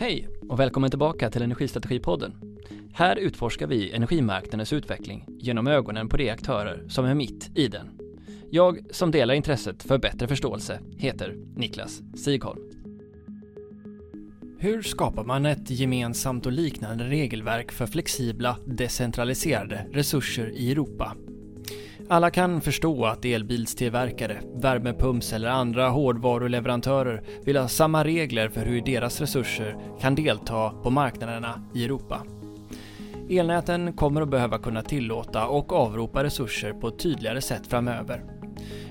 Hej och välkommen tillbaka till Energistrategipodden. Här utforskar vi energimarknadens utveckling genom ögonen på de aktörer som är mitt i den. Jag som delar intresset för bättre förståelse heter Niklas Sigholm. Hur skapar man ett gemensamt och liknande regelverk för flexibla, decentraliserade resurser i Europa? Alla kan förstå att elbilstillverkare, värmepumps eller andra hårdvaruleverantörer vill ha samma regler för hur deras resurser kan delta på marknaderna i Europa. Elnäten kommer att behöva kunna tillåta och avropa resurser på ett tydligare sätt framöver.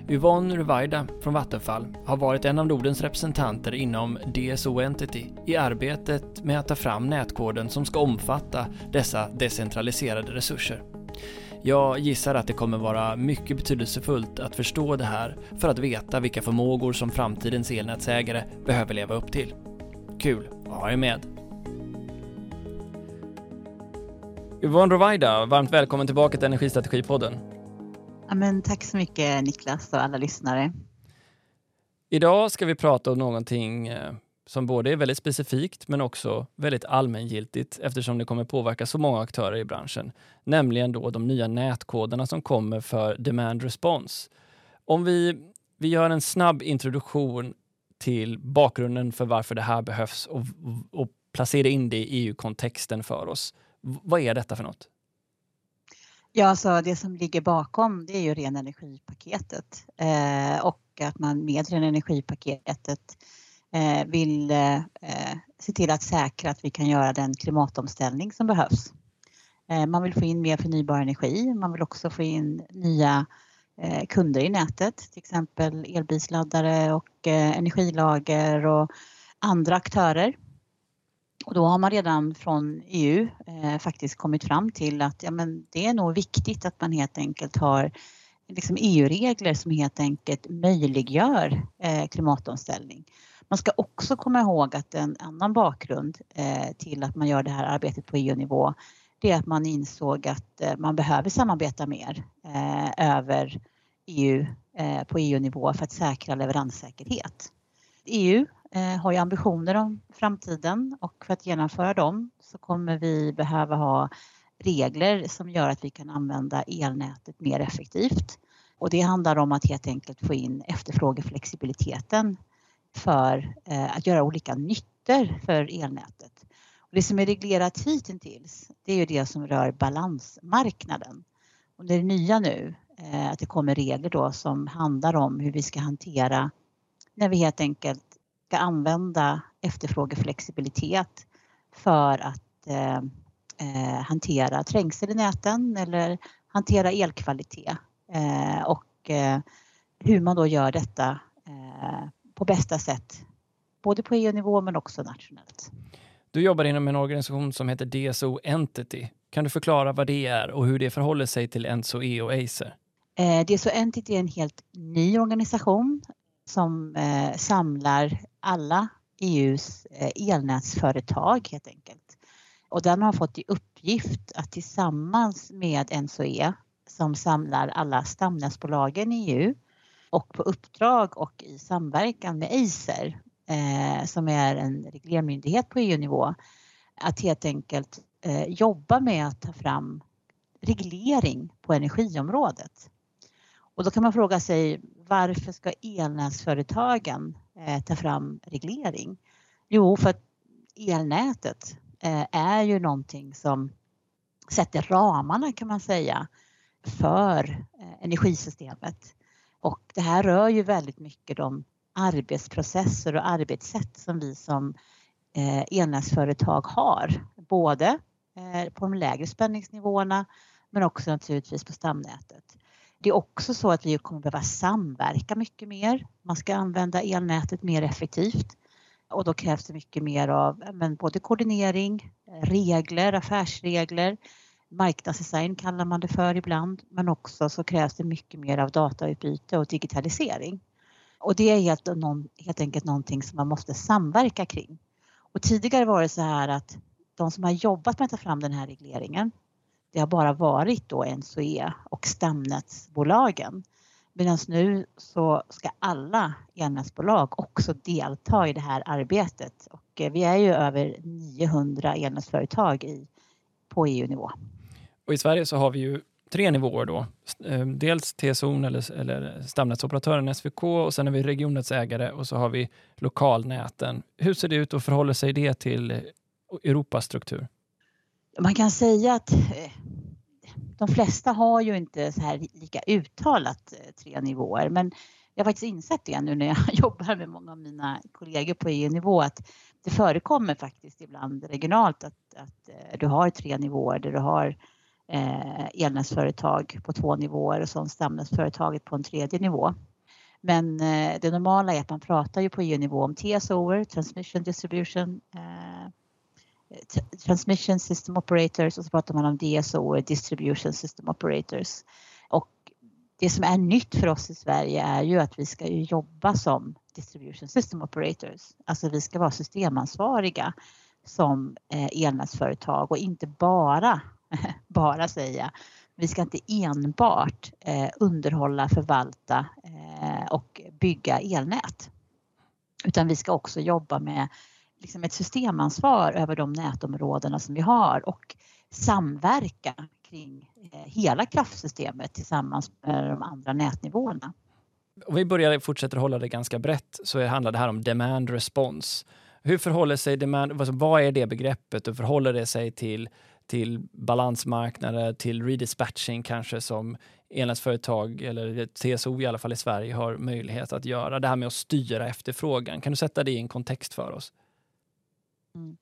Yvonne Ruwaida från Vattenfall har varit en av Nordens representanter inom DSO Entity i arbetet med att ta fram nätkoden som ska omfatta dessa decentraliserade resurser. Jag gissar att det kommer vara mycket betydelsefullt att förstå det här för att veta vilka förmågor som framtidens elnätsägare behöver leva upp till. Kul att ha er med! Yvonne Rovaida, varmt välkommen tillbaka till Energistrategipodden. Ja, men tack så mycket Niklas och alla lyssnare. Idag ska vi prata om någonting eh, som både är väldigt specifikt men också väldigt allmängiltigt eftersom det kommer påverka så många aktörer i branschen. Nämligen då de nya nätkoderna som kommer för demand response. Om vi, vi gör en snabb introduktion till bakgrunden för varför det här behövs och, och placera in det i EU-kontexten för oss. Vad är detta för något? Ja, alltså det som ligger bakom det är ju ren energipaketet eh, och att man med ren energipaketet Eh, Eh, vill eh, se till att säkra att vi kan göra den klimatomställning som behövs. Eh, man vill få in mer förnybar energi, man vill också få in nya eh, kunder i nätet, till exempel elbilsladdare och eh, energilager och andra aktörer. Och då har man redan från EU faktiskt kommit fram till att ja, men det är nog viktigt att man helt enkelt har liksom EU-regler som helt enkelt möjliggör klimatomställning. Man ska också komma ihåg att en annan bakgrund eh, till att man gör det här arbetet på EU-nivå det är att man insåg att eh, man behöver samarbeta mer eh, över EU på EU-nivå för att säkra leveranssäkerhet. EU har ju ambitioner om framtiden och för att genomföra dem så kommer vi behöva ha regler som gör att vi kan använda elnätet mer effektivt. Och det handlar om att helt enkelt få in efterfrågeflexibiliteten för eh, att göra olika nyttor för elnätet. Och det som är reglerat hittills det är ju det som rör balansmarknaden. Och det är nya nu eh, att det kommer regler då som handlar om hur vi ska hantera när vi helt enkelt ska använda efterfrågeflexibilitet för att eh, eh, hantera trängsel i näten eller hantera elkvalitet eh, och eh, hur man då gör detta eh, på bästa sätt. Både på EU-nivå men också nationellt. Du jobbar inom en organisation som heter DSO Entity. Kan du förklara vad det är och hur det förhåller sig till NSOE och Acer? Eh, DSO Entity är en helt ny organisation som eh, samlar alla EUs eh, elnätsföretag helt enkelt. Och den har fått i uppgift att tillsammans med NSOE som samlar alla stamnätsbolagen i EU och på uppdrag och i samverkan med Acer eh, som är en reglermyndighet på EU-nivå att helt enkelt eh, jobba med att ta fram reglering på energiområdet. Och då kan man fråga sig varför ska elnätsföretagen eh, ta fram reglering? Jo, för att elnätet eh, är ju någonting som sätter ramarna kan man säga för eh, energisystemet. Och det här rör ju väldigt mycket de arbetsprocesser och arbetssätt som vi som eh, elnätsföretag har. Både eh, på de lägre spänningsnivåerna men också naturligtvis på stamnätet. Det är också så att vi kommer behöva samverka mycket mer. Man ska använda elnätet mer effektivt och då krävs det mycket mer av men både koordinering, regler, affärsregler, marknadsdesign kallar man det för ibland, men också så krävs det mycket mer av datautbyte och digitalisering. Och det är helt, helt enkelt någonting som man måste samverka kring. Och tidigare var det så här att de som har jobbat med att ta fram den här regleringen, det har bara varit då NSOE och stamnätsbolagen. Medan nu så ska alla elnätsbolag också delta i det här arbetet och eh, vi är ju över 900 elnätsföretag i, på EU-nivå. Och i Sverige så har vi ju tre nivåer då. Eh, dels TSO eller, eller stamnätsoperatören SVK och sen har vi regionnätsägare och så har vi lokalnäten. Hur ser det ut och förhåller sig det till Europas struktur? Man kan säga att eh, de flesta har ju inte så här lika uttalat eh, tre nivåer men jag har faktiskt insett det nu när jag jobbar med många av mina kollegor på EU-nivå att det förekommer faktiskt ibland regionalt att, att du har tre nivåer där du har eh, elnätsföretag på två nivåer och så stamnätsföretaget på en tredje nivå. Men eh, det normala är att man pratar ju på EU-nivå om TSOer, Transmission Distribution, eh, Transmission System Operators och så pratar man om DSOer, Distribution System Operators. Och det som är nytt för oss i Sverige är ju att vi ska ju jobba som Distribution System Operators. Alltså vi ska vara systemansvariga som eh, elnätsföretag och inte bara bara säga. Vi ska inte enbart eh, underhålla, förvalta eh, och bygga elnät. Utan vi ska också jobba med liksom ett systemansvar över de nätområdena som vi har och samverka kring eh, hela kraftsystemet tillsammans med de andra nätnivåerna. Om vi börjar fortsätter hålla det ganska brett så handlar det här om demand response. Hur förhåller sig demand, alltså vad är det begreppet och förhåller det sig till till balansmarknader, till redispatching kanske som elnätsföretag eller TSO i alla fall i Sverige har möjlighet att göra. Det här med att styra efterfrågan. Kan du sätta det i en kontext för oss? Mm.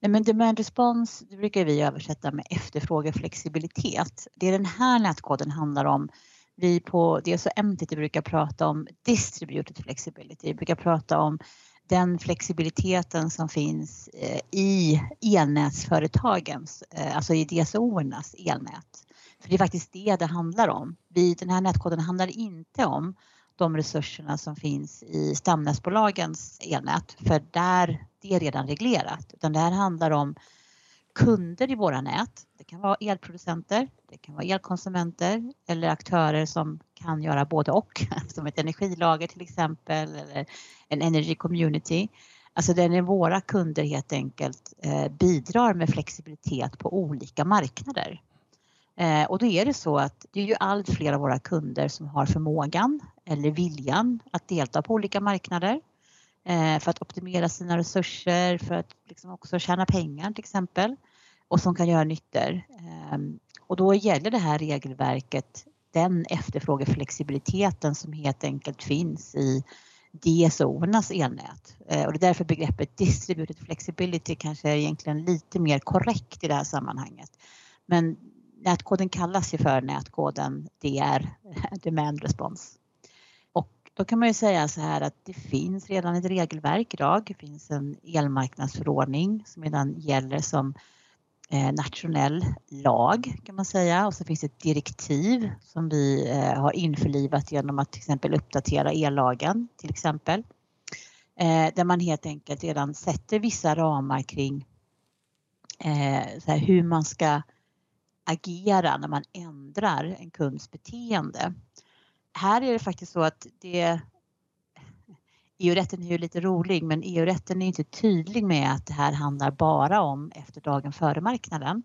Nej, men demand response det brukar vi översätta med efterfrågeflexibilitet. Det den här nätkoden handlar om vi på DSO-MTT brukar prata om distributed flexibility. Vi brukar prata om den flexibiliteten som finns eh, i elnätsföretagens, eh, alltså i DSO-ernas elnät. För det är faktiskt det det handlar om. Vi, den här nätkoden handlar inte om de resurserna som finns i stamnätsbolagens elnät, för där det är redan reglerat. Utan det här handlar om kunder i våra nät. Det kan vara elproducenter, det kan vara elkonsumenter eller aktörer som kan göra både och, som ett energilager till exempel eller en energy community. Alltså där våra kunder helt enkelt eh, bidrar med flexibilitet på olika marknader. Eh, och då är det så att det är ju allt fler av våra kunder som har förmågan eller viljan att delta på olika marknader eh, för att optimera sina resurser, för att liksom också tjäna pengar till exempel och som kan göra nyttor. Ehm, och då gäller det här regelverket den efterfrågeflexibiliteten som helt enkelt finns i DSO-ernas elnät. Eh, och det är därför begreppet distributed flexibility kanske är egentligen lite mer korrekt i det här sammanhanget. Men nätkoden kallas ju för nätkoden DR, Demand Response. Och då kan man ju säga så här att det finns redan ett regelverk idag. Det finns en elmarknadsförordning som redan gäller som Eh, nationell lag kan man säga och så finns det ett direktiv som vi eh, har införlivat genom att till exempel uppdatera ellagen till exempel. Eh, där man helt enkelt redan sätter vissa ramar kring hur man ska agera när man ändrar en kunds beteende. Här är det faktiskt så att det EU-rätten är ju lite rolig men EU-rätten är inte tydlig med att det här handlar bara om efter dagen före marknaden.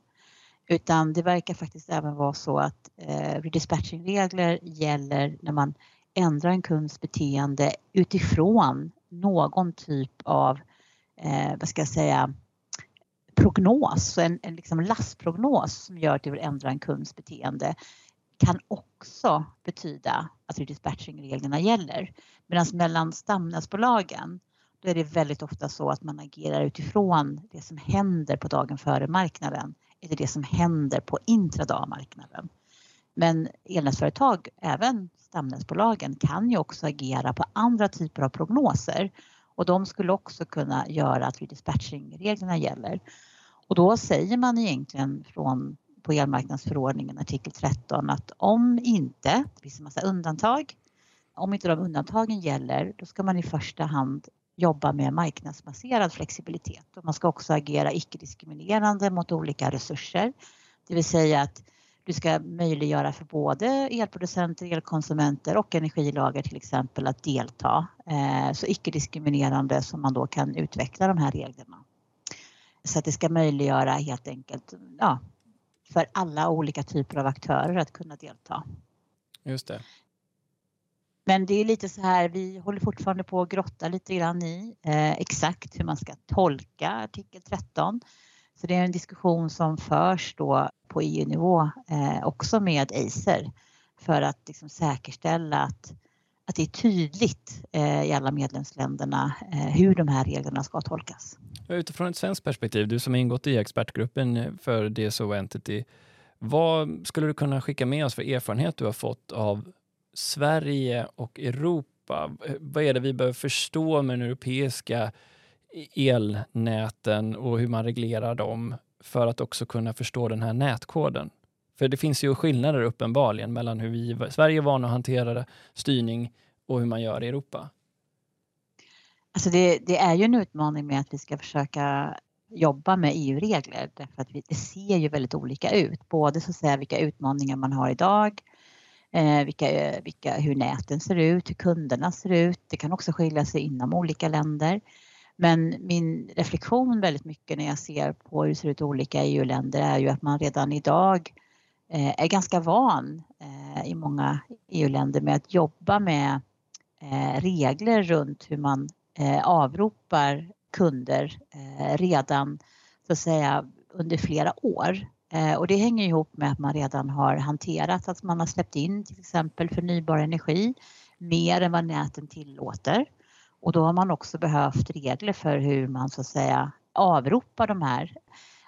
Utan det verkar faktiskt även vara så att eh, redispatchingregler gäller när man ändrar en kunds beteende utifrån någon typ av, eh, vad ska jag säga, prognos, en, en liksom lastprognos som gör att du vill ändra en kunds beteende kan också betyda att redispatchingreglerna gäller. Medan mellan stamnätsbolagen då är det väldigt ofta så att man agerar utifrån det som händer på dagen före marknaden eller det som händer på intradagmarknaden. Men elnätsföretag, även stamnätsbolagen, kan ju också agera på andra typer av prognoser och de skulle också kunna göra att redispatchingreglerna gäller. Och då säger man egentligen från på elmarknadsförordningen artikel 13 att om inte, det finns en massa undantag, om inte de undantagen gäller då ska man i första hand jobba med marknadsbaserad flexibilitet och man ska också agera icke-diskriminerande mot olika resurser. Det vill säga att Du ska möjliggöra för både elproducenter, elkonsumenter och energilager till exempel att delta. Eh, så icke-diskriminerande som man då kan utveckla de här reglerna. Så att det ska möjliggöra helt enkelt ja, för alla olika typer av aktörer att kunna delta. Just det. Men det är lite så här, vi håller fortfarande på att grotta lite grann i eh, exakt hur man ska tolka artikel 13. Så det är en diskussion som förs då på EU-nivå eh, också med Acer för att liksom säkerställa att, att det är tydligt eh, i alla medlemsländerna eh, hur de här reglerna ska tolkas. Utifrån ett svenskt perspektiv, du som har ingått i expertgruppen för DSO Entity, vad skulle du kunna skicka med oss för erfarenhet du har fått av Sverige och Europa? Eh, vad är det vi behöver förstå med den europeiska e- elnäten och hur man reglerar dem för att också kunna förstå den här nätkoden? För det finns ju skillnader uppenbarligen mellan hur vi i Sverige är vana att hantera styrning och hur man gör i Europa. Alltså det, det, är ju en utmaning med att vi ska försöka jobba med EU-regler därför att det ser ju väldigt olika ut. Både så att säga vilka utmaningar man har idag eh, vilka, vilka, hur näten ser ut, hur kunderna ser ut. Det kan också skilja sig inom olika länder. Men min reflektion väldigt mycket när jag ser på hur det ser ut i olika EU-länder är ju att man redan idag eh, är ganska van eh, i många EU-länder med att jobba med eh, regler runt hur man eh, avropar kunder eh, redan så att säga under flera år. Eh, och det hänger ihop med att man redan har hanterat att man har släppt in till exempel förnybar energi mer än vad näten tillåter. Och då har man också behövt regler för hur man så att säga avropar de här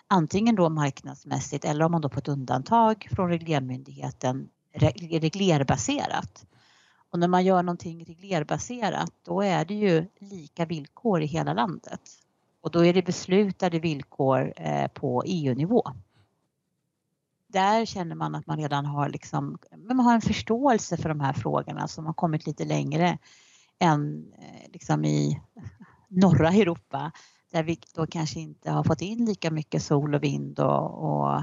antingen då marknadsmässigt eller om man då på ett undantag från reglermyndigheten reglerbaserat. Och när man gör någonting reglerbaserat då är det ju lika villkor i hela landet. Och då är det beslutade villkor eh, på EU-nivå där känner man att man redan har, liksom, man har en förståelse för de här frågorna som har kommit lite längre än eh, liksom i norra Europa där vi då kanske inte har fått in lika mycket sol och vind och, och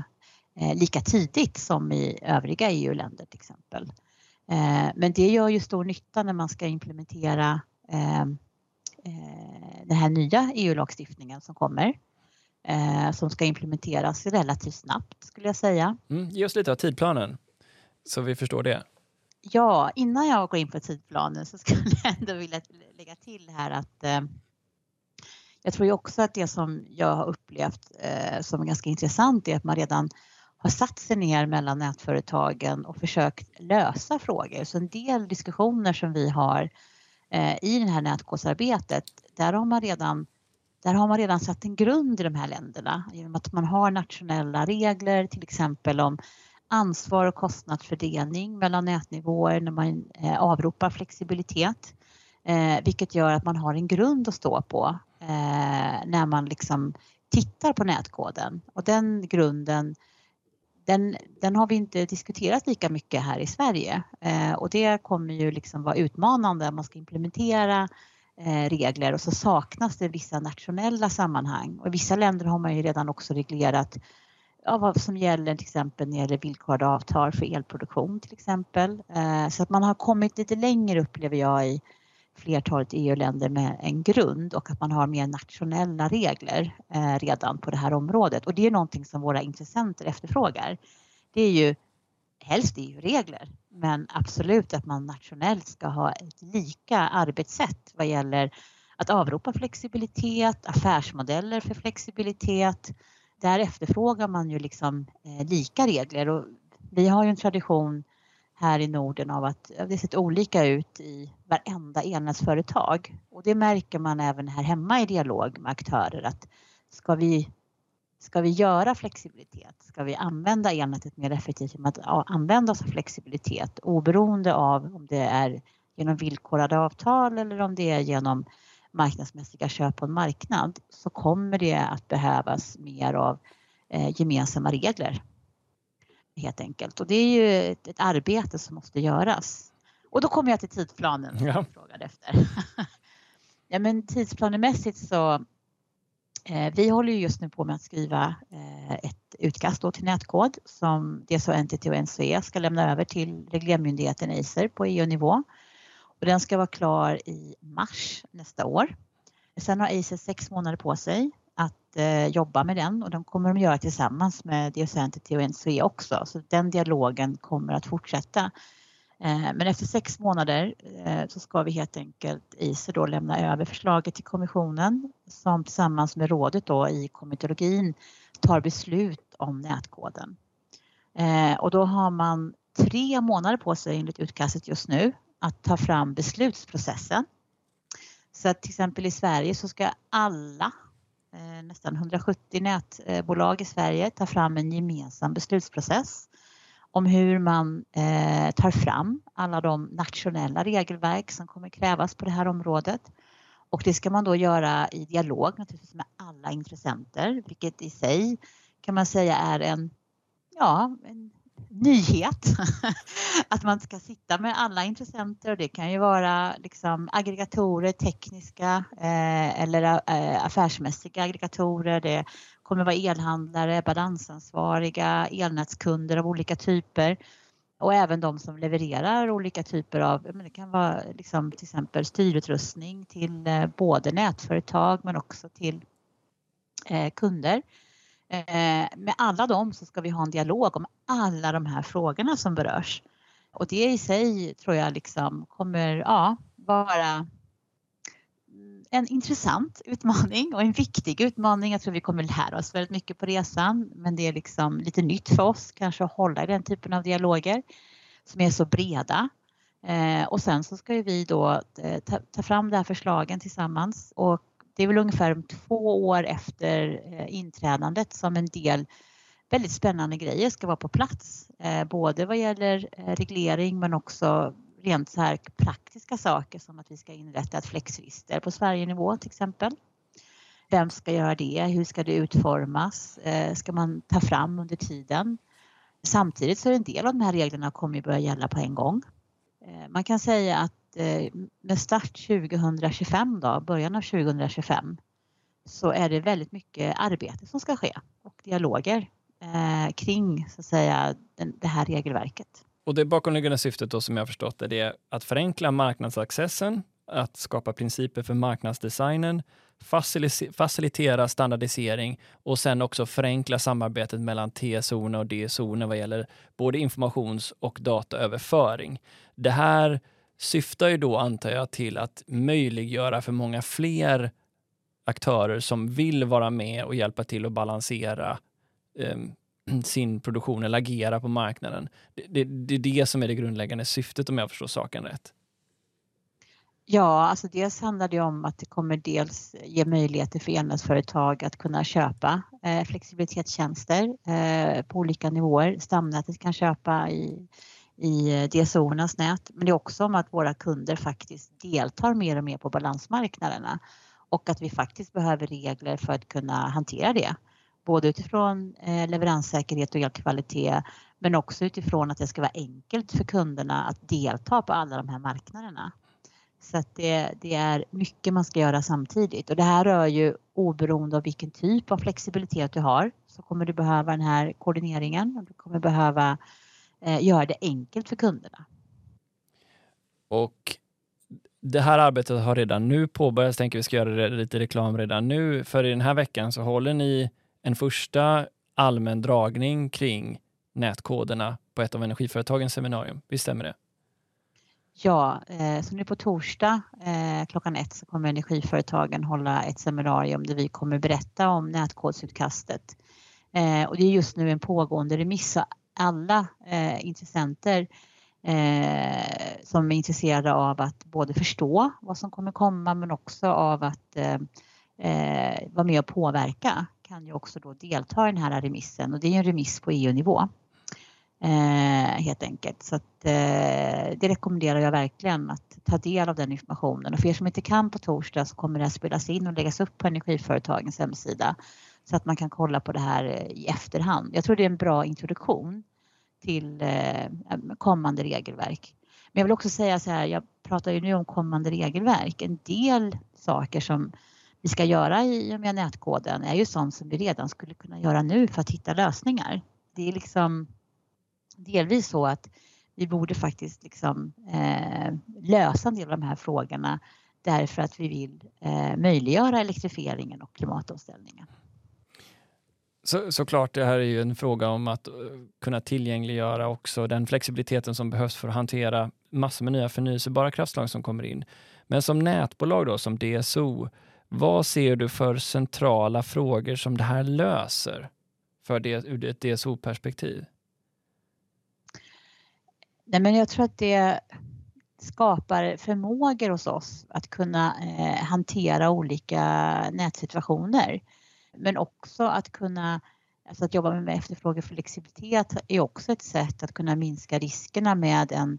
eh, lika tidigt som i övriga EU-länder till exempel. Eh, men det gör ju stor nytta när man ska implementera eh, eh den här nya EU-lagstiftningen som kommer eh, som ska implementeras relativt snabbt skulle jag säga. Mm, ge oss lite av tidplanen så vi förstår det. Ja, innan jag går in på tidplanen så skulle jag ändå vilja lägga till här att eh, jag tror ju också att det som jag har upplevt eh, som är ganska intressant är att man redan har satt sig ner mellan nätföretagen och försökt lösa frågor. Så en del diskussioner som vi har eh, i det här nätkodsarbetet, där har man redan där har man redan satt en grund i de här länderna genom att man har nationella regler till exempel om ansvar och kostnadsfördelning mellan nätnivåer när man eh, avropar flexibilitet. Eh, vilket gör att man har en grund att stå på eh, när man liksom tittar på nätkoden och den grunden den, den har vi inte diskuterat lika mycket här i Sverige eh, och det kommer ju liksom vara utmanande om man ska implementera Eh, Eh, regler och så saknas det vissa nationella sammanhang. Och I vissa länder har man ju redan också reglerat ja, vad som gäller till exempel när det gäller villkorade avtal för elproduktion till exempel. Eh, så att man har kommit lite längre upplever jag i flertalet EU-länder med en grund och att man har mer nationella regler eh, redan på det här området och det är någonting som våra intressenter efterfrågar. Det är ju helst EU-regler men absolut att man nationellt ska ha ett lika arbetssätt vad gäller att avropa flexibilitet, affärsmodeller för flexibilitet. Där efterfrågar man ju liksom eh, lika regler och vi har ju en tradition här i Norden av att det sett olika ut i varenda elnätsföretag och det märker man även här hemma i dialog med aktörer att ska vi Ska vi göra flexibilitet? Ska vi använda elnätet mer effektivt genom att använda oss av flexibilitet oberoende av om det är genom villkorade avtal eller om det är genom marknadsmässiga köp på en marknad så kommer det att behövas mer av eh, gemensamma regler. Helt enkelt och det är ju ett, ett, arbete som måste göras. Och då kommer jag till tidsplanen som ja. jag frågade efter. ja men tidsplanemässigt så Eh, vi håller just nu på med att skriva eh, ett utkast till nätkod som DSO Entity och NCE ska lämna över till reglermyndigheten Acer på EU-nivå. Och den ska vara klar i mars nästa år. Sen har Acer sex månader på sig att eh, jobba med den och de kommer de göra tillsammans med DSO Entity och NCE också. Så den dialogen kommer att fortsätta. Eh, men efter sex månader eh, så ska vi helt enkelt ICE då lämna över förslaget till kommissionen som tillsammans med rådet då i komitologin tar beslut om nätkoden. Eh, och då har man tre månader på sig enligt utkastet just nu att ta fram beslutsprocessen. Så att till exempel i Sverige så ska alla nästan 170 nätbolag i Sverige ta fram en gemensam beslutsprocess om hur man eh, tar fram alla de nationella regelverk som kommer krävas på det här området. Och det ska man då göra i dialog naturligtvis med alla intressenter, vilket i sig kan man säga är en, ja, en nyhet. att man ska sitta med alla intressenter och det kan ju vara liksom aggregatorer, tekniska eh, eller eh, affärsmässiga aggregatorer. Det kommer vara elhandlare, balansansvariga, elnätskunder av olika typer och även de som levererar olika typer av, det kan vara liksom till exempel styrutrustning till eh, både nätföretag men också till eh, kunder. Eh, med alla dem så ska vi ha en dialog om alla de här frågorna som berörs. Och det i sig tror jag liksom kommer ja, vara en intressant utmaning och en viktig utmaning. Jag tror vi kommer lära oss väldigt mycket på resan men det är liksom lite nytt för oss kanske att hålla i den typen av dialoger som är så breda. Eh, och sen så ska ju vi då eh, ta, ta, fram de här förslagen tillsammans och det är väl ungefär två år efter eh, inträdandet som en del väldigt spännande grejer ska vara på plats. Eh, både vad gäller eh, reglering men också rent så här praktiska saker som att vi ska inrätta ett flexregister på Sverigenivå till exempel. Vem ska göra det? Hur ska det utformas? Eh, ska man ta fram under tiden? Samtidigt så är en del av de här reglerna kommer börja gälla på en gång. Eh, man kan säga att Eh, med start 2025 då, början av 2025 så är det väldigt mycket arbete som ska ske och dialoger eh, kring så att säga den, det här regelverket. Och det bakomliggande syftet då som jag förstått det, det är att förenkla marknadsaccessen, att skapa principer för marknadsdesignen, facilitera standardisering och sen också förenkla samarbetet mellan TSO och DSO vad gäller både informations och dataöverföring. Det här syftar ju då, antar jag, till att möjliggöra för många fler aktörer som vill vara med och hjälpa till att balansera eh, sin produktion eller agera på marknaden. Det, det, det, är det som är det grundläggande syftet om jag förstår saken rätt. Ja, alltså dels handlar det om att det kommer dels ge möjligheter för elnätsföretag att kunna köpa eh, flexibilitetstjänster eh, på olika nivåer. Stamnätet kan köpa i i DSO-ernas nät. Men det är också om att våra kunder faktiskt deltar mer och mer på balansmarknaderna och att vi faktiskt behöver regler för att kunna hantera det. Både utifrån eh, leveranssäkerhet och elkvalitet men också utifrån att det ska vara enkelt för kunderna att delta på alla de här marknaderna. Så att det, det, är mycket man ska göra samtidigt och det här rör ju oberoende av vilken typ av flexibilitet du har så kommer du behöva den här koordineringen. Du kommer behöva eh, göra det enkelt för kunderna. Och det här arbetet har redan nu påbörjats. Jag tänker vi ska göra lite reklam redan nu. För i den här veckan så håller ni en första allmän dragning kring nätkoderna på ett av energiföretagens seminarium. Visst stämmer det? Ja, eh, så nu på torsdag eh, klockan ett så kommer energiföretagen hålla ett seminarium där vi kommer berätta om nätkodsutkastet. Eh, och det är just nu en pågående remiss alla intressenter som är intresserade av att både förstå vad som kommer komma men också av att vara med och påverka kan ju också då delta i den här remissen och det är en remiss på EU-nivå. Eh, helt enkelt. Så att, eh, det rekommenderar jag verkligen att ta del av den informationen. Och för er som inte kan på torsdag så kommer det här spelas in och läggas upp på energiföretagens hemsida så att man kan kolla på det här eh, i efterhand. Jag tror det är en bra introduktion till eh, kommande regelverk. Men jag vill också säga så här, jag pratar ju nu om kommande regelverk. En del saker som vi ska göra i och med nätkoden är ju sånt som vi redan skulle kunna göra nu för att hitta lösningar. Det är liksom delvis så att vi borde faktiskt liksom, eh, lösa en del av de här frågorna därför att vi vill eh, möjliggöra elektrifieringen och klimatomställningen. Så, såklart, det här är ju en fråga om att eh, kunna tillgängliggöra också den flexibiliteten som behövs för att hantera massor med nya förnyelsebara kraftslag som kommer in. Men som nätbolag då, som DSO, vad ser du för centrala frågor som det här löser för det, ur ett DSO-perspektiv? Nej, men jag tror att det skapar förmågor hos oss att kunna eh, hantera olika nätsituationer. Men också att kunna alltså att jobba med efterfrågeflexibilitet är också ett sätt att kunna minska riskerna med en,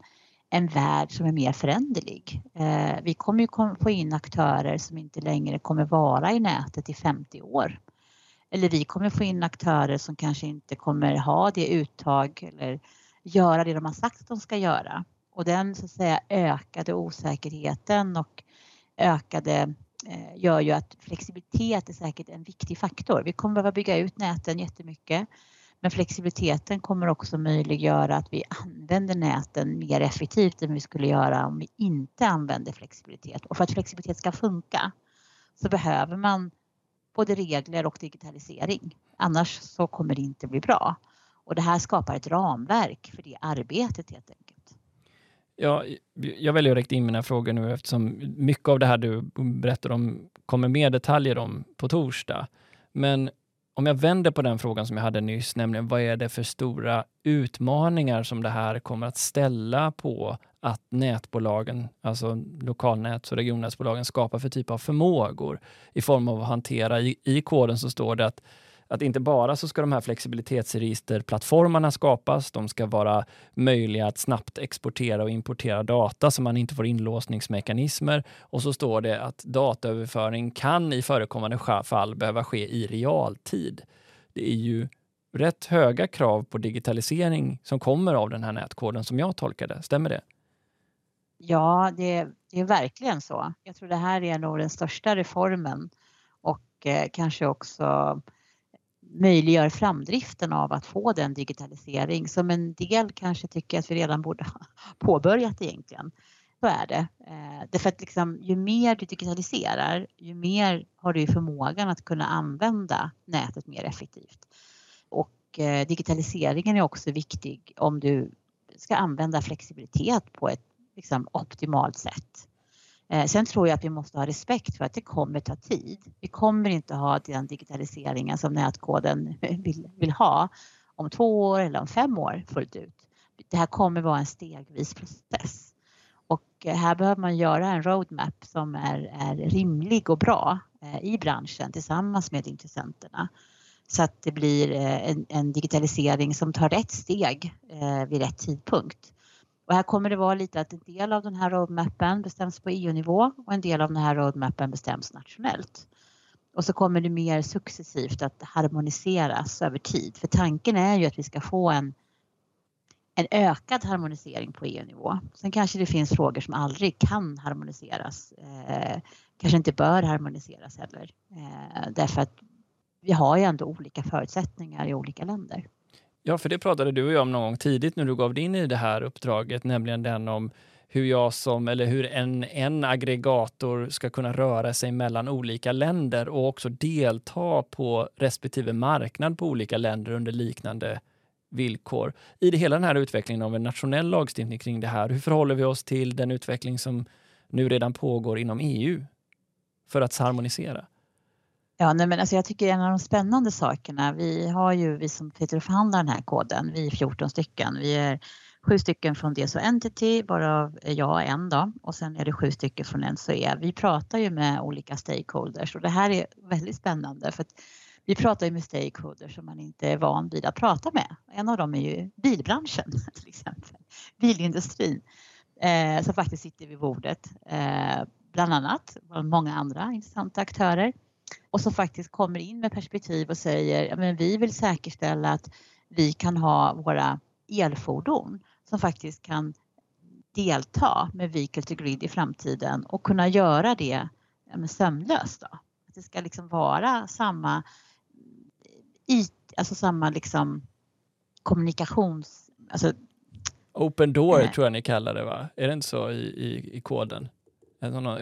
en värld som är mer föränderlig. Eh, vi kommer ju få in aktörer som inte längre kommer vara i nätet i 50 år. Eller vi kommer få in aktörer som kanske inte kommer ha det uttag eller göra det de har sagt att de ska göra. Och den så att säga ökade osäkerheten och ökade eh, gör ju att flexibilitet är säkert en viktig faktor. Vi kommer behöva bygga ut näten jättemycket. Men flexibiliteten kommer också möjliggöra att vi använder näten mer effektivt än vi skulle göra om vi inte använder flexibilitet. Och för att flexibilitet ska funka så behöver man både regler och digitalisering. Annars så kommer det inte bli bra. Och det här skapar ett ramverk för det arbetet helt enkelt. Ja, jag väljer att rikta in mina frågor nu eftersom mycket av det här du berättar om kommer mer detaljer om på torsdag. Men om jag vänder på den frågan som jag hade nyss, nämligen vad är det för stora utmaningar som det här kommer att ställa på att nätbolagen, alltså lokalnäts och regionnätsbolagen skapar för typ av förmågor i form av att hantera, i, i koden så står det att att inte bara så ska de här flexibilitetsregisterplattformarna skapas, de ska vara möjliga att snabbt exportera och importera data så man inte får inlåsningsmekanismer. Och så står det att dataöverföring kan i förekommande fall behöva ske i realtid. Det är ju rätt höga krav på digitalisering som kommer av den här nätkoden som jag tolkade. Stämmer det? Ja, det, det är verkligen så. Jag tror det här är nog den största reformen och eh, kanske också möjliggör framdriften av att få den digitalisering som en del kanske tycker att vi redan borde ha påbörjat egentligen. Så är det. Eh, därför att liksom, ju mer du digitaliserar, ju mer har du förmågan att kunna använda nätet mer effektivt. Och eh, digitaliseringen är också viktig om du ska använda flexibilitet på ett liksom, optimalt sätt. Eh, sen tror jag att vi måste ha respekt för att det kommer ta tid. Vi kommer inte ha den digitaliseringen som nätkoden vill, vill ha om två år eller om fem år fullt ut. Det här kommer vara en stegvis process. Och eh, här behöver man göra en roadmap som är, är rimlig och bra eh, i branschen tillsammans med intressenterna. Så att det blir en, en digitalisering som tar rätt steg vid rätt tidpunkt. Och här kommer det vara lite att en del av den här roadmappen bestäms på EU-nivå och en del av den här roadmappen bestäms nationellt. Och så kommer det mer successivt att harmoniseras över tid. För tanken är ju att vi ska få en, en ökad harmonisering på EU-nivå. Sen kanske det finns frågor som aldrig kan harmoniseras. Eh, kanske inte bör harmoniseras heller. Eh, därför att vi har ju ändå olika förutsättningar i olika länder. Ja, för det pratade du och jag om någon gång tidigt när du gav dig in i det här uppdraget, nämligen den om hur jag som, eller hur en, en aggregator ska kunna röra sig mellan olika länder och också delta på respektive marknad på olika länder under liknande villkor. I det hela den här utvecklingen av en nationell lagstiftning kring det här, hur förhåller vi oss till den utveckling som nu redan pågår inom EU för att harmonisera? Ja, nej, men alltså jag tycker en av de spännande sakerna, vi har ju, vi som sitter och förhandlar den här koden, vi är 14 stycken. Vi är sju stycken från DSO Entity, varav jag en då och sen är det sju stycken från NSOE. Vi pratar ju med olika stakeholders och det här är väldigt spännande för att vi pratar ju med stakeholders som man inte är van vid att prata med. En av dem är ju bilbranschen till exempel, bilindustrin eh, som faktiskt sitter vid bordet eh, bland annat, och många andra intressanta aktörer och som faktiskt kommer in med perspektiv och säger att vi vill säkerställa att vi kan ha våra elfordon som faktiskt kan delta med Vehicle to Grid i framtiden och kunna göra det ja, sömlöst. Då. det ska liksom vara samma IT, alltså samma liksom kommunikations... Alltså, Open door eh, tror jag ni kallar det va? Är det inte så i, i, i koden?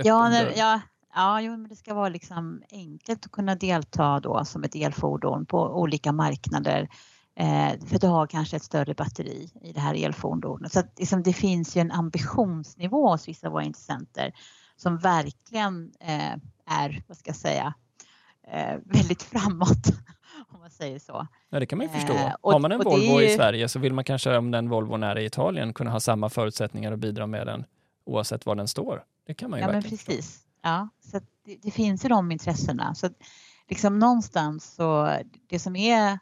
Ja, ja, ja jo, men det ska vara liksom enkelt att kunna delta då som ett elfordon på olika marknader. Eh, för du har kanske ett större batteri i det här elfordonet. Så att, liksom, det finns ju en ambitionsnivå hos vissa av våra intressenter som verkligen eh, är, vad ska jag säga, eh, väldigt framåt om man säger så. Ja, det kan man ju förstå. Eh, och, Har man en Volvo ju... i Sverige så vill man kanske, om den Volvon är i Italien, kunna ha samma förutsättningar att bidra med den oavsett var den står. Det kan man ju ja, men precis. Förstå. Ja, så det, det, finns ju de intressena. Så liksom någonstans så, det som är,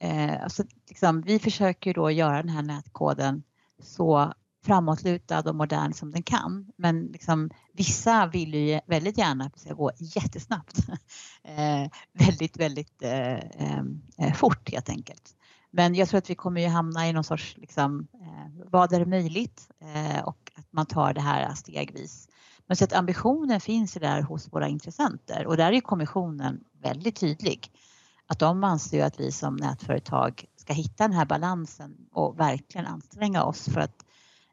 eh, alltså liksom, vi försöker ju då göra den här nätkoden så framåtlutad och modern som den kan. Men liksom, vissa vill ju väldigt gärna att det ska gå jättesnabbt. eh, väldigt, väldigt eh, eh, eh, fort helt enkelt. Men jag tror att vi kommer ju hamna i någon sorts, liksom, eh, vad är möjligt? Eh, och att man tar det här stegvis. Men så att ambitionen finns ju där hos våra intressenter och där är kommissionen väldigt tydlig. Att de anser att vi som nätföretag ska hitta den här balansen och verkligen anstränga oss för att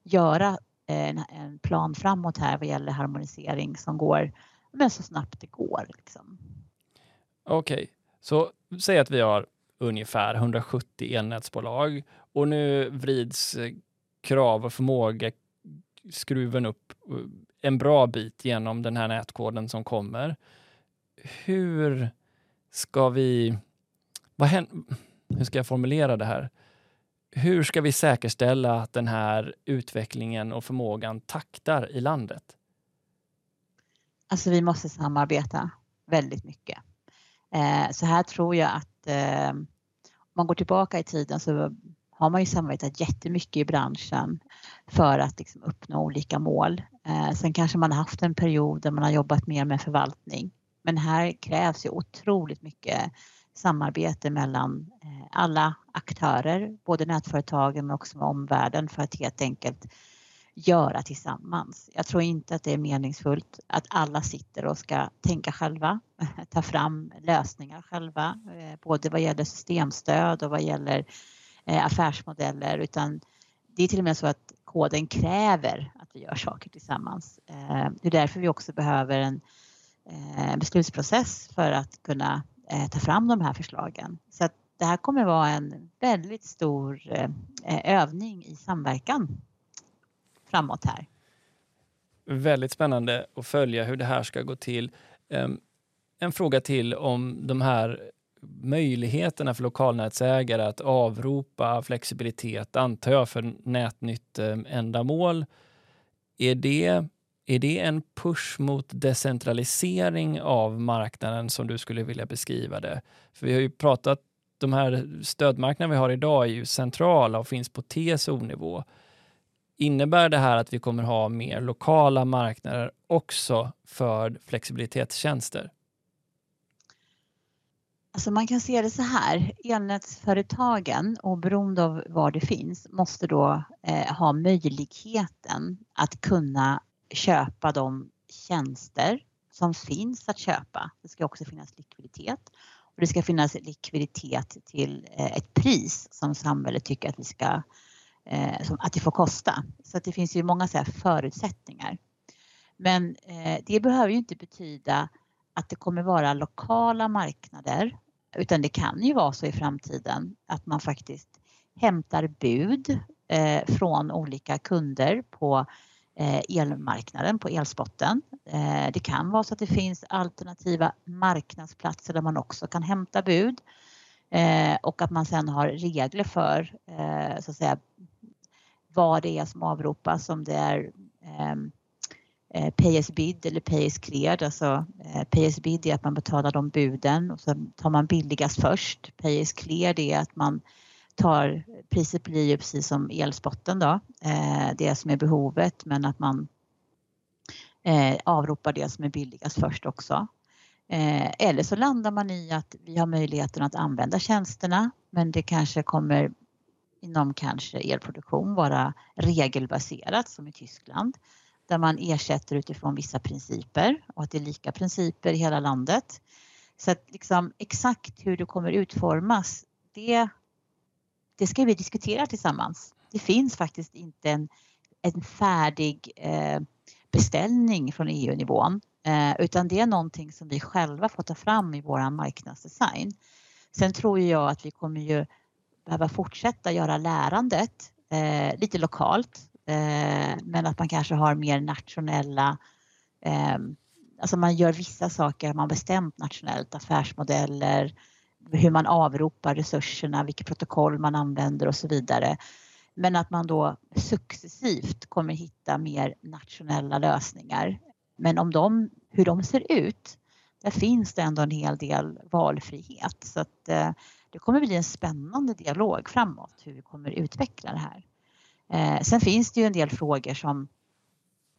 göra eh, en, en plan framåt här vad gäller harmonisering som går men så snabbt det går. Liksom. Okej, okay. så säg att vi har ungefär 170 elnätsbolag och nu vrids eh, krav och förmåga skruven upp eh, en bra bit genom den här nätkoden som kommer. Hur ska vi... Vad händer, hur ska jag formulera det här? Hur ska vi säkerställa att den här utvecklingen och förmågan taktar i landet? Alltså vi måste samarbeta väldigt mycket. Eh, så här tror jag att eh, om man går tillbaka i tiden så har man ju samarbetat jättemycket i branschen för att liksom uppnå olika mål. Eh, sen kanske man har haft en period där man har jobbat mer med förvaltning. Men här krävs ju otroligt mycket samarbete mellan eh, alla aktörer, både nätföretagen men också med omvärlden för att helt enkelt göra tillsammans. Jag tror inte att det är meningsfullt att alla sitter och ska tänka själva, ta fram lösningar själva, eh, både vad gäller systemstöd och vad gäller eh, Eh, affärsmodeller utan det är till och med så att koden kräver att vi gör saker tillsammans. Eh, det är därför vi också behöver en eh, beslutsprocess för att kunna ta fram de här förslagen. Så att det här kommer vara en väldigt stor övning i samverkan framåt här. Väldigt spännande att följa hur det här ska gå till. Ehm, en fråga till om de här möjligheterna för lokalnätsägare att avropa flexibilitet, antar jag, för nätnyttändamål. Är det är det en push mot decentralisering av marknaden som du skulle vilja beskriva det? För vi har ju pratat, de här stödmarknaderna vi har idag är ju centrala och finns på TSO-nivå. Innebär det här att vi kommer ha mer lokala marknader också för flexibilitetstjänster? Alltså man kan se det så här, elnätsföretagen oberoende av var det finns måste då eh, ha möjligheten att kunna köpa de tjänster som finns att köpa. Det ska också finnas likviditet och det ska finnas likviditet till eh, ett pris som samhället tycker att vi ska eh, att det får kosta. Så att det finns ju många så förutsättningar. Men eh, det behöver ju inte betyda att det kommer vara lokala marknader utan det kan ju vara så i framtiden att man faktiskt hämtar bud eh, från olika kunder på Eh, elmarknaden på elspotten. Eh, det kan vara så att det finns alternativa marknadsplatser där man också kan hämta bud eh, och att man sen har regler för eh, så att säga vad det är som avropas om det är Eh, pay as bid eller pay as cleared. Alltså eh, pay as bid är att man betalar de buden och sen tar man billigast först. Pay as cleared är att man tar, priset blir ju precis som elspotten då, eh, det som är behovet men att man avropar det som är billigast först också. Eller så landar man i att vi har möjligheten att använda tjänsterna men det kanske kommer inom kanske elproduktion vara regelbaserat som i Tyskland där man ersätter utifrån vissa principer och att det är lika principer i hela landet. Så att liksom exakt hur det kommer utformas, det, det ska vi diskutera tillsammans. Det finns faktiskt inte en, en färdig eh, beställning från EU-nivån eh, utan det är någonting som vi själva får ta fram i vår marknadsdesign. Sen tror jag att vi kommer ju behöva fortsätta göra lärandet eh, lite lokalt Eh, men att man kanske har mer nationella eh, Alltså man gör vissa saker man bestämt nationellt, affärsmodeller, hur man avropar resurserna, vilket protokoll man använder och så vidare. Men att man då successivt kommer hitta mer nationella lösningar. Men om de, hur de ser ut, där finns det ändå en hel del valfrihet. Så att, eh, det kommer bli en spännande dialog framåt hur vi kommer utveckla det här. Eh, sen finns det ju en del frågor som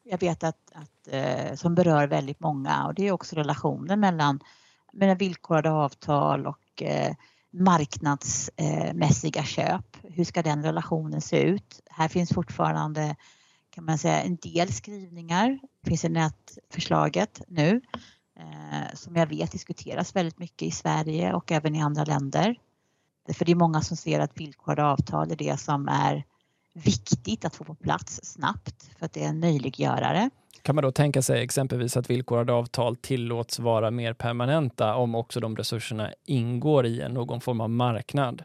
jag vet att, att eh, som berör väldigt många och det är också relationen mellan, mellan villkorade avtal och eh, marknadsmässiga köp. Hur ska den relationen se ut? Här finns fortfarande kan man säga en del skrivningar. Det finns i nätförslaget nu eh, som jag vet diskuteras väldigt mycket i Sverige och även i andra länder. För det är många som ser att villkorade avtal är det som är viktigt att få på plats snabbt för att det är en möjliggörare. Kan man då tänka sig exempelvis att villkorade avtal tillåts vara mer permanenta om också de resurserna ingår i någon form av marknad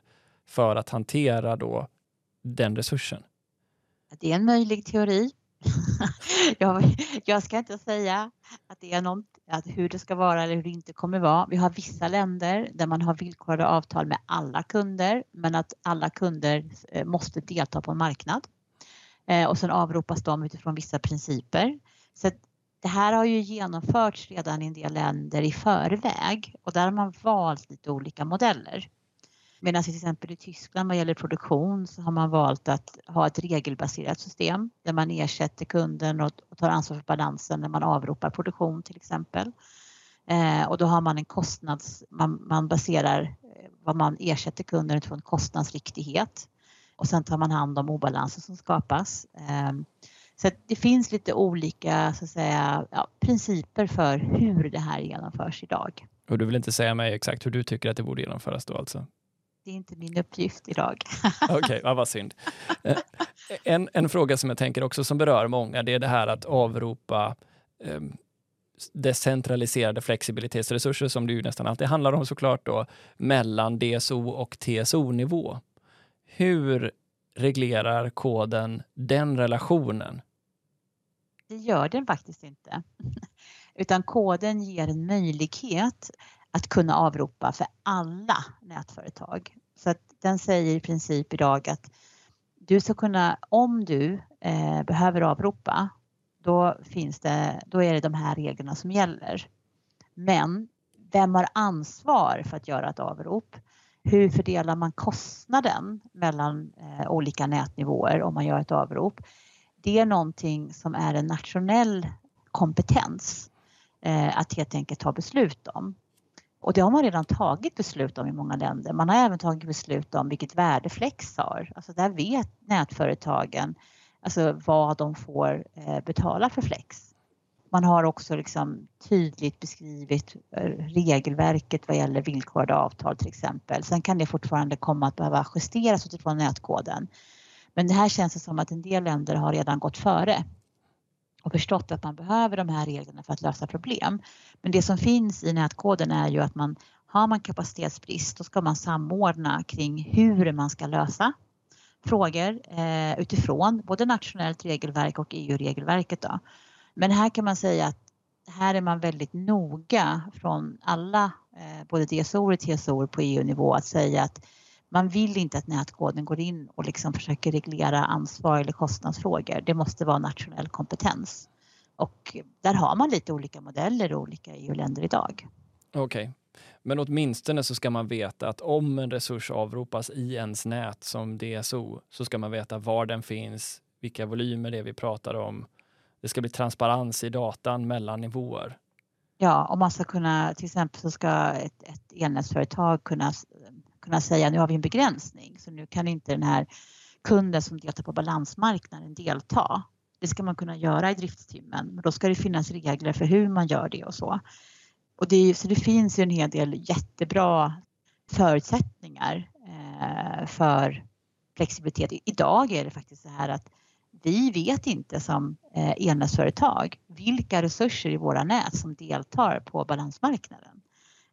för att hantera då den resursen? Det är en möjlig teori. jag, jag, ska inte säga att det är något, att hur det ska vara eller hur det inte kommer vara. Vi har vissa länder där man har villkorade avtal med alla kunder men att alla kunder eh, måste delta på en marknad. Eh, och sen avropas de utifrån vissa principer. Så det här har ju genomförts redan i en del länder i förväg och där har man valt lite olika modeller. Medan till exempel i Tyskland vad gäller produktion så har man valt att ha ett regelbaserat system där man ersätter kunden och tar ansvar för balansen när man avropar produktion till exempel. Eh, och då har man en kostnads, man, man baserar eh, vad man ersätter kunden utifrån kostnadsriktighet och sen tar man hand om obalanser som skapas. Eh, så det finns lite olika så att säga, ja, principer för hur det här genomförs idag. Och du vill inte säga mig exakt hur du tycker att det borde genomföras då alltså? Det är inte min uppgift idag. Okej, okay, ja, vad synd. Eh, en, en fråga som jag tänker också som berör många, det är det här att avropa eh, decentraliserade flexibilitetsresurser som det ju nästan alltid handlar om såklart då, mellan DSO och TSO-nivå. Hur reglerar koden den relationen? Det gör den faktiskt inte. Utan koden ger en möjlighet att kunna avropa för alla nätföretag. Så att den säger i princip idag att du ska kunna, om du eh, behöver avropa, då, finns det, då är det de här reglerna som gäller. Men vem har ansvar för att göra ett avrop? Hur fördelar man kostnaden mellan eh, olika nätnivåer om man gör ett avrop? Det är någonting som är en nationell kompetens eh, att helt enkelt ta beslut om. Och det har man redan tagit beslut om i många länder. Man har även tagit beslut om vilket värde Flex har. Alltså där vet nätföretagen alltså vad de får eh, betala för Flex. Man har också liksom tydligt beskrivit eh, regelverket vad gäller villkorade avtal till exempel. Sen kan det fortfarande komma att behöva justeras utifrån nätkoden. Men det här känns det som att en del länder har redan gått före och förstått att man behöver de här reglerna för att lösa problem. Men det som finns i nätkoden är ju att man har man kapacitetsbrist då ska man samordna kring hur man ska lösa frågor eh, utifrån både nationellt regelverk och EU-regelverket. Då. Men här kan man säga att här är man väldigt noga från alla, eh, både DSO och TSO på EU-nivå att säga att man vill inte att nätkoden går in och liksom försöker reglera ansvar eller kostnadsfrågor. Det måste vara nationell kompetens. Och där har man lite olika modeller i olika EU-länder idag. Okej, okay. men åtminstone så ska man veta att om en resurs avropas i ens nät som DSO så ska man veta var den finns, vilka volymer det är vi pratar om. Det ska bli transparens i datan mellan nivåer. Ja, och man ska kunna, till exempel så ska ett, ett elnätsföretag kunna kunna säga nu har vi en begränsning så nu kan inte den här kunden som deltar på balansmarknaden delta. Det ska man kunna göra i driftstimmen, men då ska det finnas regler för hur man gör det och så. Och det, så det finns ju en hel del jättebra förutsättningar eh, för flexibilitet. Idag är det faktiskt så här att vi vet inte som eh, elnätsföretag vilka resurser i våra nät som deltar på balansmarknaden.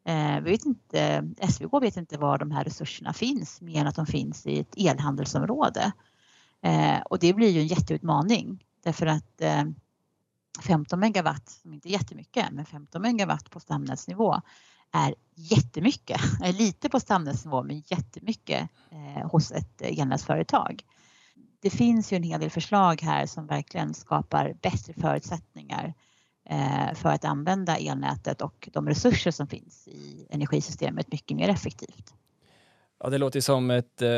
Eh, vi vet inte, SVK vet inte var de här resurserna finns mer än att de finns i ett elhandelsområde. Eh, och det blir ju en jätteutmaning därför att eh, 15 megawatt, som inte är jättemycket, men 15 megawatt på stamnätsnivå är jättemycket, eh, lite på stamnätsnivå men jättemycket eh, hos ett elnätsföretag det finns ju en hel del förslag här som verkligen skapar bättre förutsättningar eh, Eh, för att använda elnätet och de resurser som finns i energisystemet mycket mer effektivt. Ja, det låter som ett eh,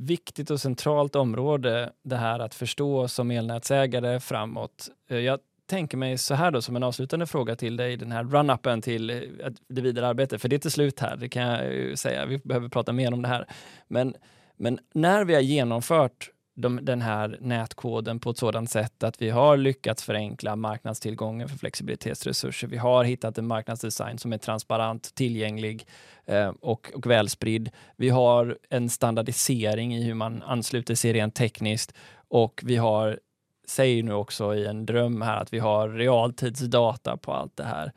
viktigt och centralt område det här att förstå som elnätsägare framåt. Eh, jag tänker mig så här då som en avslutande fråga till dig, den här run-upen till eh, det vidare arbetet, för det är till slut här, det kan jag säga. Vi behöver prata mer om det här. Men men när vi har genomfört de, den här nätkoden på ett sådant sätt att vi har lyckats förenkla marknadstillgången för flexibilitetsresurser. Vi har hittat en marknadsdesign som är transparent, tillgänglig eh, och, och välspridd. Vi har en standardisering i hur man ansluter sig rent tekniskt och vi har, säger nu också i en dröm här, att vi har realtidsdata på allt det här.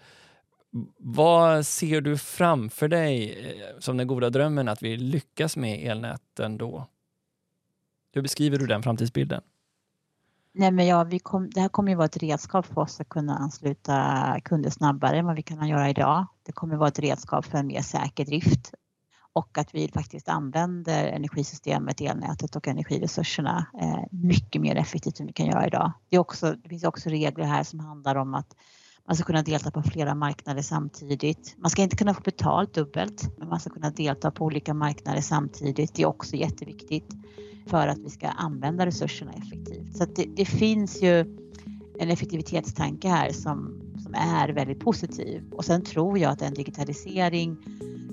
Vad ser du framför dig eh, som den goda drömmen att vi lyckas med elnäten då? Hur beskriver du den framtidsbilden? Nej, men ja, vi kom, det här kommer ju vara ett redskap för oss att kunna ansluta kunder snabbare än vad vi kan göra idag. Det kommer vara ett redskap för en mer säker drift och att vi faktiskt använder energisystemet, elnätet och energiresurserna eh, mycket mer effektivt än vi kan göra idag. Det, är också, det finns också regler här som handlar om att man ska kunna delta på flera marknader samtidigt. Man ska inte kunna få betalt dubbelt, men man ska kunna delta på olika marknader samtidigt. Det är också jätteviktigt för att vi ska använda resurserna effektivt. Så det, det, finns ju en effektivitetstanke här som, som är väldigt positiv. Och sen tror jag att den digitalisering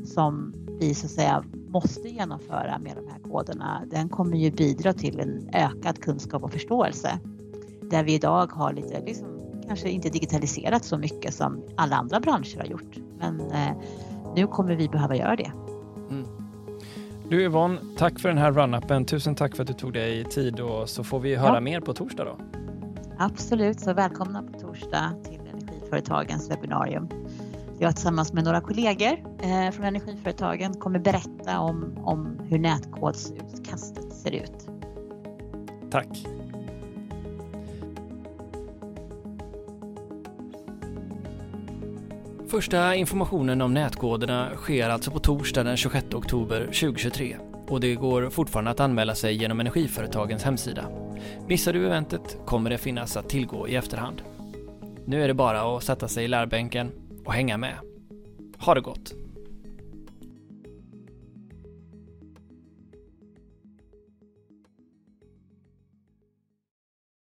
som vi så att säga måste genomföra med de här koderna, den kommer ju bidra till en ökad kunskap och förståelse. Där vi idag har lite liksom kanske inte digitaliserat så mycket som alla andra branscher har gjort. Men eh, nu kommer vi behöva göra det. Mm. Du Yvonne, tack för den här run-upen. Tusen tack för att du tog dig tid och så får vi höra ja. mer på torsdag då. Absolut, så välkomna på torsdag till Energiföretagens webbinarium. Jag tillsammans med några kollegor eh, från Energiföretagen kommer berätta om, om hur nätkodsutkastet ser ut. Tack. Första informationen om nätkoderna sker alltså på torsdag den 26 oktober 2023 och det går fortfarande att anmäla sig genom Energiföretagens hemsida. Missar du eventet kommer det finnas att tillgå i efterhand. Nu är det bara att sätta sig i lärbänken och hänga med. Ha det gott!